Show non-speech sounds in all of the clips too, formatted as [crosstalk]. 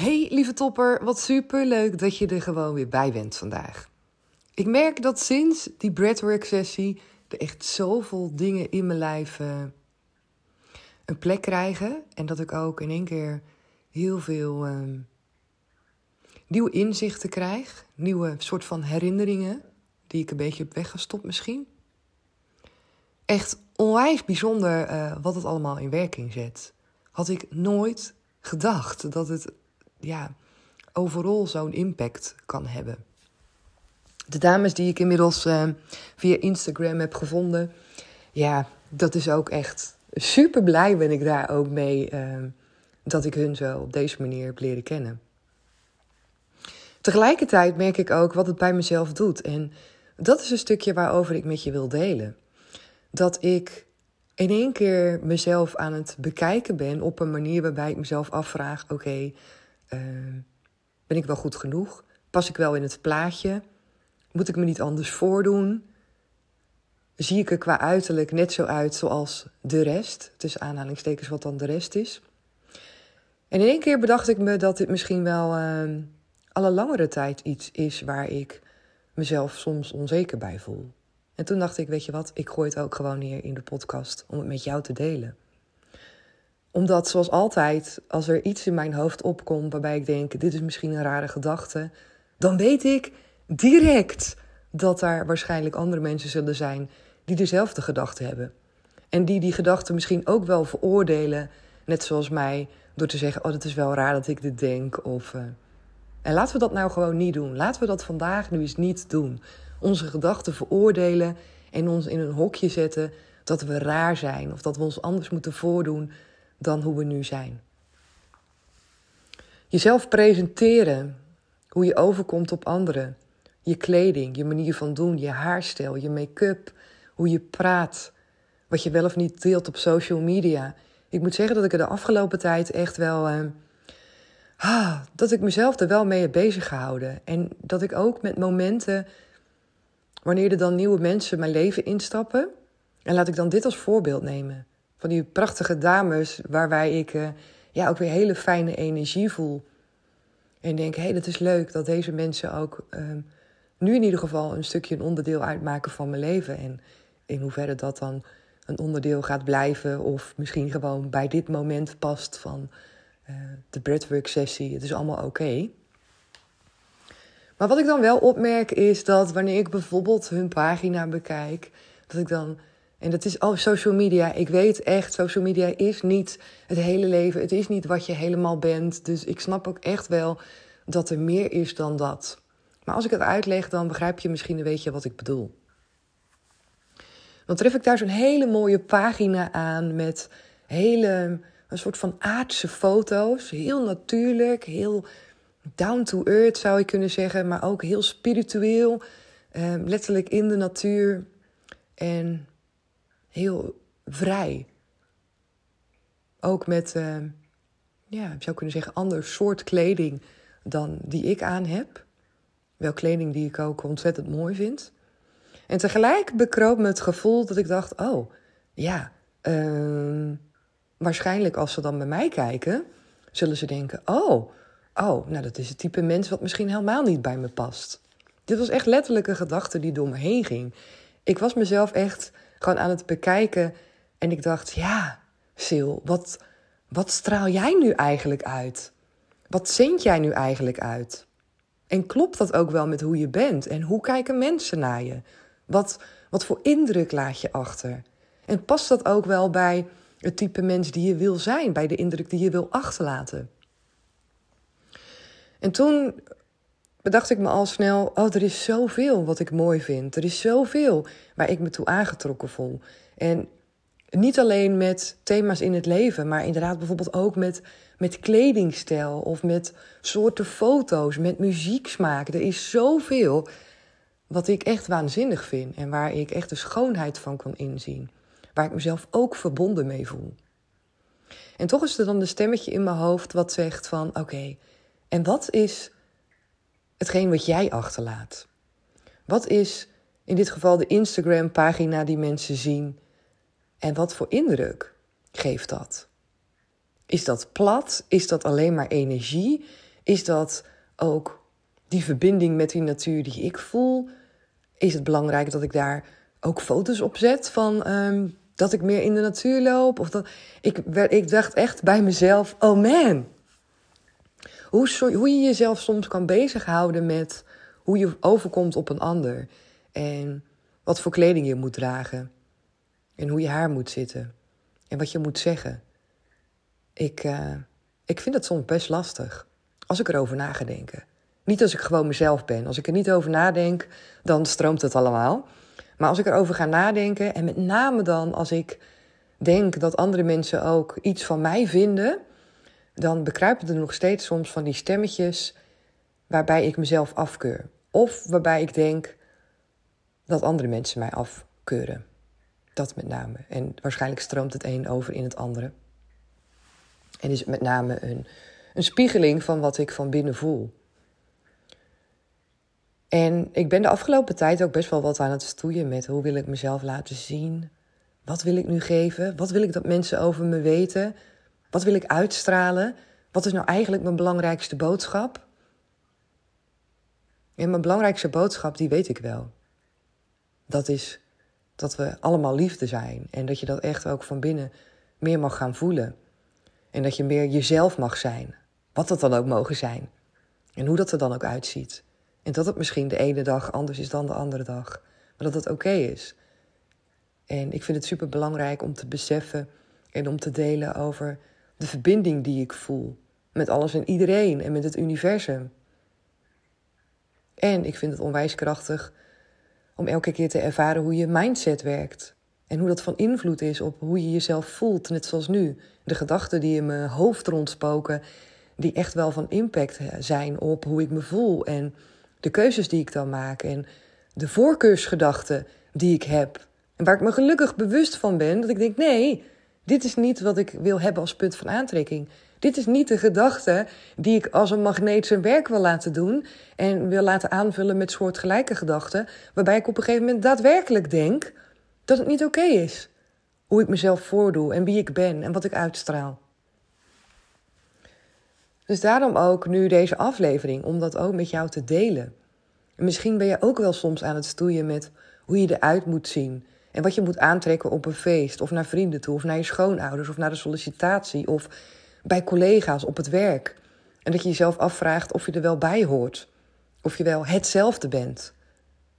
Hey lieve topper, wat super leuk dat je er gewoon weer bij bent vandaag. Ik merk dat sinds die breathwork sessie er echt zoveel dingen in mijn lijf uh, een plek krijgen. En dat ik ook in één keer heel veel uh, nieuwe inzichten krijg. Nieuwe soort van herinneringen die ik een beetje heb weggestopt misschien. Echt onwijs bijzonder uh, wat het allemaal in werking zet. Had ik nooit gedacht dat het ja, overal zo'n impact kan hebben. De dames die ik inmiddels uh, via Instagram heb gevonden, ja, dat is ook echt super blij ben ik daar ook mee uh, dat ik hun zo op deze manier heb leren kennen. Tegelijkertijd merk ik ook wat het bij mezelf doet. En dat is een stukje waarover ik met je wil delen. Dat ik in één keer mezelf aan het bekijken ben op een manier waarbij ik mezelf afvraag: oké, uh, ben ik wel goed genoeg? Pas ik wel in het plaatje? Moet ik me niet anders voordoen? Zie ik er qua uiterlijk net zo uit zoals de rest? Tussen aanhalingstekens wat dan de rest is. En in één keer bedacht ik me dat dit misschien wel uh, alle langere tijd iets is waar ik mezelf soms onzeker bij voel. En toen dacht ik, weet je wat, ik gooi het ook gewoon neer in de podcast om het met jou te delen omdat, zoals altijd, als er iets in mijn hoofd opkomt waarbij ik denk: dit is misschien een rare gedachte, dan weet ik direct dat daar waarschijnlijk andere mensen zullen zijn die dezelfde gedachten hebben. En die die gedachten misschien ook wel veroordelen, net zoals mij, door te zeggen: Oh, het is wel raar dat ik dit denk. Of, uh... En laten we dat nou gewoon niet doen. Laten we dat vandaag nu eens niet doen. Onze gedachten veroordelen en ons in een hokje zetten dat we raar zijn of dat we ons anders moeten voordoen dan hoe we nu zijn. Jezelf presenteren, hoe je overkomt op anderen, je kleding, je manier van doen, je haarstijl, je make-up, hoe je praat, wat je wel of niet deelt op social media. Ik moet zeggen dat ik er de afgelopen tijd echt wel. Uh, ah, dat ik mezelf er wel mee heb bezig gehouden. En dat ik ook met momenten, wanneer er dan nieuwe mensen mijn leven instappen. En laat ik dan dit als voorbeeld nemen van die prachtige dames waarbij ik uh, ja, ook weer hele fijne energie voel. En denk, hé, hey, dat is leuk dat deze mensen ook um, nu in ieder geval een stukje een onderdeel uitmaken van mijn leven. En in hoeverre dat dan een onderdeel gaat blijven of misschien gewoon bij dit moment past van uh, de breathwork sessie. Het is allemaal oké. Maar wat ik dan wel opmerk is dat wanneer ik bijvoorbeeld hun pagina bekijk, dat ik dan En dat is al social media. Ik weet echt, social media is niet het hele leven. Het is niet wat je helemaal bent. Dus ik snap ook echt wel dat er meer is dan dat. Maar als ik het uitleg, dan begrijp je misschien een beetje wat ik bedoel. Dan tref ik daar zo'n hele mooie pagina aan met hele, een soort van aardse foto's. Heel natuurlijk, heel down to earth zou je kunnen zeggen, maar ook heel spiritueel. Eh, letterlijk in de natuur en heel vrij. Ook met, uh, ja, ik zou kunnen zeggen, ander soort kleding dan die ik aan heb. Wel kleding die ik ook ontzettend mooi vind. En tegelijk bekroop me het gevoel dat ik dacht: oh ja, uh, waarschijnlijk als ze dan bij mij kijken, zullen ze denken: oh, oh, nou dat is het type mens wat misschien helemaal niet bij me past. Dit was echt letterlijk een gedachte die door me heen ging. Ik was mezelf echt gewoon aan het bekijken en ik dacht: ja, Sil, wat, wat straal jij nu eigenlijk uit? Wat zend jij nu eigenlijk uit? En klopt dat ook wel met hoe je bent? En hoe kijken mensen naar je? Wat, wat voor indruk laat je achter? En past dat ook wel bij het type mens die je wil zijn, bij de indruk die je wil achterlaten? En toen bedacht ik me al snel: oh, er is zoveel wat ik mooi vind. Er is zoveel waar ik me toe aangetrokken voel. En niet alleen met thema's in het leven, maar inderdaad bijvoorbeeld ook met, met kledingstijl of met soorten foto's, met muzieksmaak. Er is zoveel wat ik echt waanzinnig vind en waar ik echt de schoonheid van kan inzien. Waar ik mezelf ook verbonden mee voel. En toch is er dan een stemmetje in mijn hoofd wat zegt van oké, en wat is hetgeen wat jij achterlaat? Wat is in dit geval de Instagram pagina die mensen zien? En wat voor indruk geeft dat? Is dat plat? Is dat alleen maar energie? Is dat ook die verbinding met die natuur die ik voel? Is het belangrijk dat ik daar ook foto's op zet van ehm, dat ik meer in de natuur loop? Of dat, ik, ik dacht echt bij mezelf: oh man. Hoe, hoe je jezelf soms kan bezighouden met hoe je overkomt op een ander. En wat voor kleding je moet dragen. En hoe je haar moet zitten. En wat je moet zeggen. Ik, uh, ik vind het soms best lastig. Als ik erover na ga denken. Niet als ik gewoon mezelf ben. Als ik er niet over nadenk, dan stroomt het allemaal. Maar als ik erover ga nadenken, en met name dan als ik denk dat andere mensen ook iets van mij vinden, dan bekruipen er nog steeds soms van die stemmetjes waarbij ik mezelf afkeur. Of waarbij ik denk dat andere mensen mij afkeuren. Dat met name. En waarschijnlijk stroomt het een over in het andere. En is het met name een, een spiegeling van wat ik van binnen voel. En ik ben de afgelopen tijd ook best wel wat aan het stoeien met hoe wil ik mezelf laten zien? Wat wil ik nu geven? Wat wil ik dat mensen over me weten? Wat wil ik uitstralen? Wat is nou eigenlijk mijn belangrijkste boodschap? En mijn belangrijkste boodschap, die weet ik wel. Dat is dat we allemaal liefde zijn. En dat je dat echt ook van binnen meer mag gaan voelen. En dat je meer jezelf mag zijn. Wat dat dan ook mogen zijn. En hoe dat er dan ook uitziet. En dat het misschien de ene dag anders is dan de andere dag. Maar dat het oké is. En ik vind het super belangrijk om te beseffen en om te delen over de verbinding die ik voel. Met alles en iedereen en met het universum. En ik vind het onwijs krachtig om elke keer te ervaren hoe je mindset werkt. En hoe dat van invloed is op hoe je jezelf voelt, net zoals nu. De gedachten die in mijn hoofd rondspoken, die echt wel van impact zijn op hoe ik me voel. En de keuzes die ik dan maak. En de voorkeursgedachten die ik heb. En waar ik me gelukkig bewust van ben, dat ik denk: nee, dit is niet wat ik wil hebben als punt van aantrekking. Dit is niet de gedachte die ik als een magneet zijn werk wil laten doen en wil laten aanvullen met soortgelijke gedachten, waarbij ik op een gegeven moment daadwerkelijk denk dat het niet oké is. Hoe ik mezelf voordoe en wie ik ben en wat ik uitstraal. Dus daarom ook nu deze aflevering, om dat ook met jou te delen. En misschien ben je ook wel soms aan het stoeien met hoe je eruit moet zien. En wat je moet aantrekken op een feest, of naar vrienden toe, of naar je schoonouders, of naar de sollicitatie, of bij collega's op het werk. En dat je jezelf afvraagt of je er wel bij hoort. Of je wel hetzelfde bent.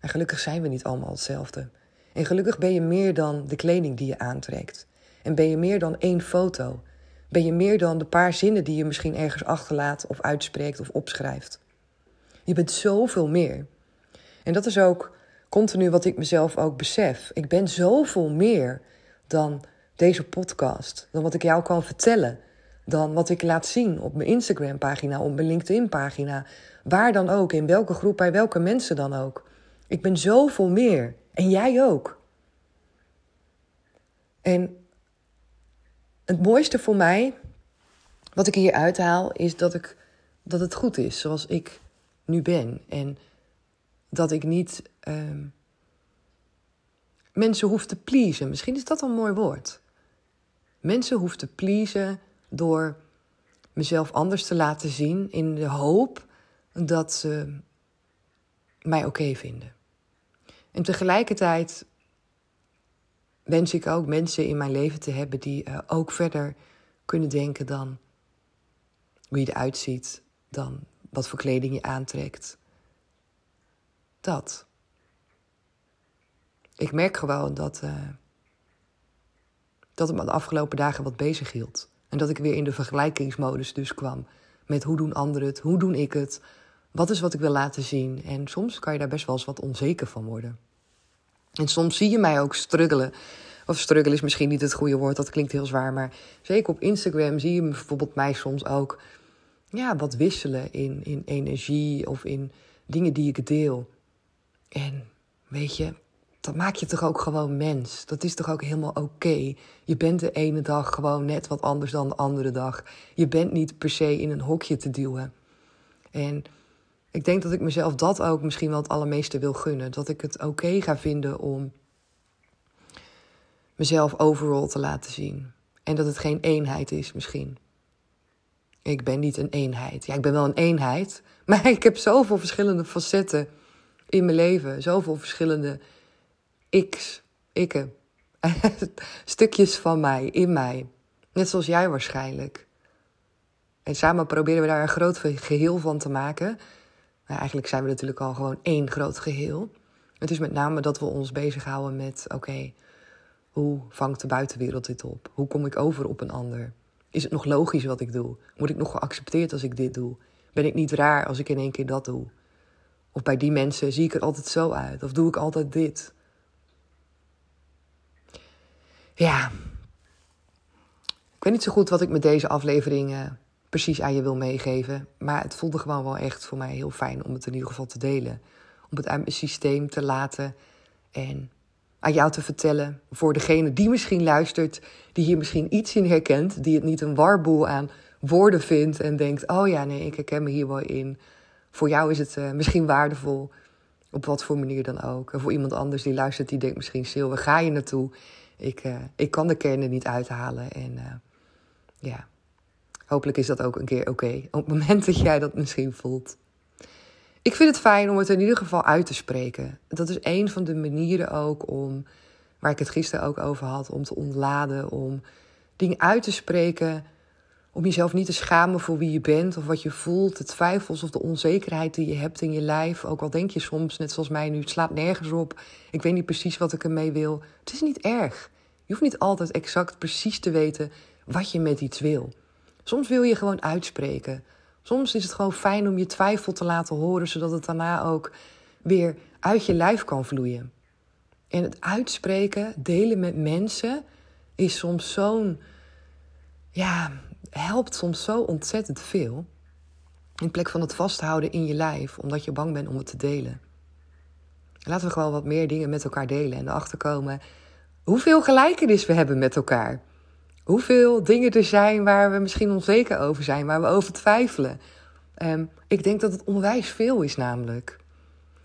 En gelukkig zijn we niet allemaal hetzelfde. En gelukkig ben je meer dan de kleding die je aantrekt. En ben je meer dan één foto. Ben je meer dan de paar zinnen die je misschien ergens achterlaat of uitspreekt of opschrijft. Je bent zoveel meer. En dat is ook continu wat ik mezelf ook besef. Ik ben zoveel meer dan deze podcast, dan wat ik jou kan vertellen, dan wat ik laat zien op mijn Instagram-pagina, op mijn LinkedIn-pagina, waar dan ook, in welke groep, bij welke mensen dan ook. Ik ben zoveel meer. En jij ook. En het mooiste voor mij, wat ik hier uithaal, is dat, ik, dat het goed is zoals ik nu ben. En dat ik niet uh, mensen hoef te pleasen. Misschien is dat een mooi woord. Mensen hoef te pleasen door mezelf anders te laten zien in de hoop dat ze mij oké vinden. En tegelijkertijd wens ik ook mensen in mijn leven te hebben die uh, ook verder kunnen denken dan hoe je eruit ziet, dan wat voor kleding je aantrekt. Dat. Ik merk gewoon dat, uh, dat het me de afgelopen dagen wat bezig hield. En dat ik weer in de vergelijkingsmodus dus kwam. Met hoe doen anderen het, hoe doen ik het, wat is wat ik wil laten zien. En soms kan je daar best wel eens wat onzeker van worden. En soms zie je mij ook struggelen. Of struggle is misschien niet het goede woord, dat klinkt heel zwaar. Maar zeker op Instagram zie je bijvoorbeeld mij soms ook ja, wat wisselen in, in energie of in dingen die ik deel. En weet je, dat maakt je toch ook gewoon mens. Dat is toch ook helemaal oké. Je bent de ene dag gewoon net wat anders dan de andere dag. Je bent niet per se in een hokje te duwen. En ik denk dat ik mezelf dat ook misschien wel het allermeeste wil gunnen. Dat ik het oké ga vinden om mezelf overal te laten zien. En dat het geen eenheid is misschien. Ik ben niet een eenheid. Ja, ik ben wel een eenheid. [laughs] Maar ik heb zoveel verschillende facetten in mijn leven. Zoveel verschillende X, ikken. [laughs] Stukjes van mij, in mij. Net zoals jij waarschijnlijk. En samen proberen we daar een groot geheel van te maken. Maar eigenlijk zijn we natuurlijk al gewoon één groot geheel. Het is met name dat we ons bezighouden met: oké, hoe vangt de buitenwereld dit op? Hoe kom ik over op een ander? Is het nog logisch wat ik doe? Word ik nog geaccepteerd als ik dit doe? Ben ik niet raar als ik in één keer dat doe? Of bij die mensen zie ik er altijd zo uit? Of doe ik altijd dit? Ja. Ik weet niet zo goed wat ik met deze aflevering uh, precies aan je wil meegeven. Maar het voelde gewoon wel echt voor mij heel fijn om het in ieder geval te delen. Om het uit mijn systeem te laten en aan jou te vertellen. Voor degene die misschien luistert, die hier misschien iets in herkent. Die het niet een warboel aan woorden vindt en denkt: oh ja, nee, ik herken me hier wel in. Voor jou is het uh, misschien waardevol, op wat voor manier dan ook. En voor iemand anders die luistert, die denkt misschien: Sil, waar ga je naartoe? Ik, uh, ik kan de kern er niet uithalen. En uh, ja, hopelijk is dat ook een keer oké. Op het moment dat jij dat misschien voelt. Ik vind het fijn om het in ieder geval uit te spreken. Dat is een van de manieren ook om, waar ik het gisteren ook over had, om te ontladen, om dingen uit te spreken. Om jezelf niet te schamen voor wie je bent of wat je voelt, de twijfels of de onzekerheid die je hebt in je lijf. Ook al denk je soms, net zoals mij nu, het slaat nergens op. Ik weet niet precies wat ik ermee wil. Het is niet erg. Je hoeft niet altijd exact precies te weten wat je met iets wil. Soms wil je gewoon uitspreken. Soms is het gewoon fijn om je twijfel te laten horen, zodat het daarna ook weer uit je lijf kan vloeien. En het uitspreken, delen met mensen, is soms zo'n. Ja, helpt soms zo ontzettend veel. In plek van het vasthouden in je lijf, omdat je bang bent om het te delen. Laten we gewoon wat meer dingen met elkaar delen en erachter komen hoeveel gelijkenis we hebben met elkaar. Hoeveel dingen er zijn waar we misschien onzeker over zijn, waar we over twijfelen. Um, ik denk dat het onwijs veel is, namelijk.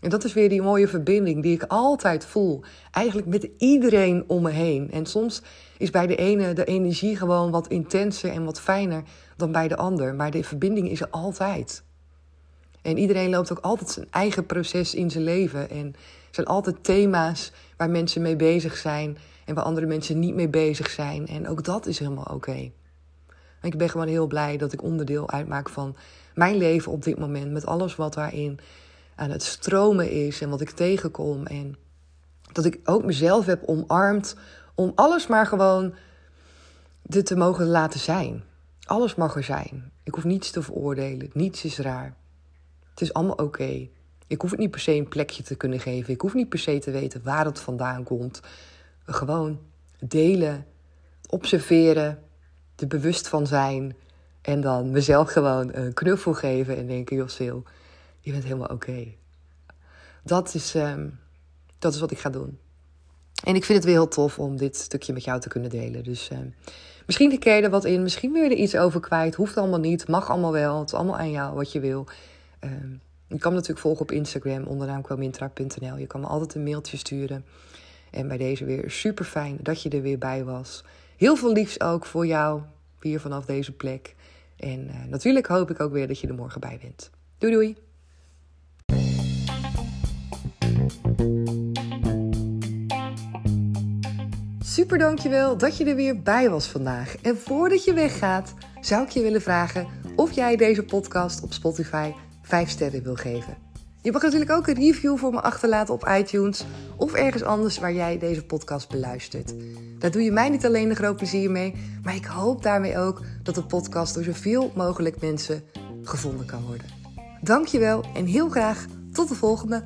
En dat is weer die mooie verbinding die ik altijd voel. Eigenlijk met iedereen om me heen. En soms is bij de ene de energie gewoon wat intenser en wat fijner dan bij de ander. Maar de verbinding is er altijd. En iedereen loopt ook altijd zijn eigen proces in zijn leven. En er zijn altijd thema's waar mensen mee bezig zijn en waar andere mensen niet mee bezig zijn. En ook dat is helemaal oké. Ik ben gewoon heel blij dat ik onderdeel uitmaak van mijn leven op dit moment. Met alles wat daarin aan het stromen is en wat ik tegenkom. En Dat ik ook mezelf heb omarmd om alles maar gewoon er te mogen laten zijn. Alles mag er zijn. Ik hoef niets te veroordelen. Niets is raar. Het is allemaal oké. Ik hoef het niet per se een plekje te kunnen geven. Ik hoef niet per se te weten waar het vandaan komt. Gewoon delen, observeren, er bewust van zijn. En dan mezelf gewoon een knuffel geven en denken: joh, je bent helemaal oké. Dat, is, um, dat is wat ik ga doen. En ik vind het weer heel tof om dit stukje met jou te kunnen delen. Dus uh, misschien je er wat in. Misschien wil je er iets over kwijt. Hoeft allemaal niet. Mag allemaal wel. Het is allemaal aan jou wat je wil. Uh, je kan me natuurlijk volgen op Instagram onder naam. Je kan me altijd een mailtje sturen. En bij deze weer super fijn dat je er weer bij was. Heel veel liefs ook voor jou hier vanaf deze plek. En uh, natuurlijk hoop ik ook weer dat je er morgen bij bent. Doei doei! Super dankjewel dat je er weer bij was vandaag. En voordat je weggaat, zou ik je willen vragen of jij deze podcast op Spotify 5 sterren wil geven. Je mag natuurlijk ook een review voor me achterlaten op iTunes of ergens anders waar jij deze podcast beluistert. Daar doe je mij niet alleen een groot plezier mee, maar ik hoop daarmee ook dat de podcast door zoveel mogelijk mensen gevonden kan worden. Dankjewel en heel graag tot de volgende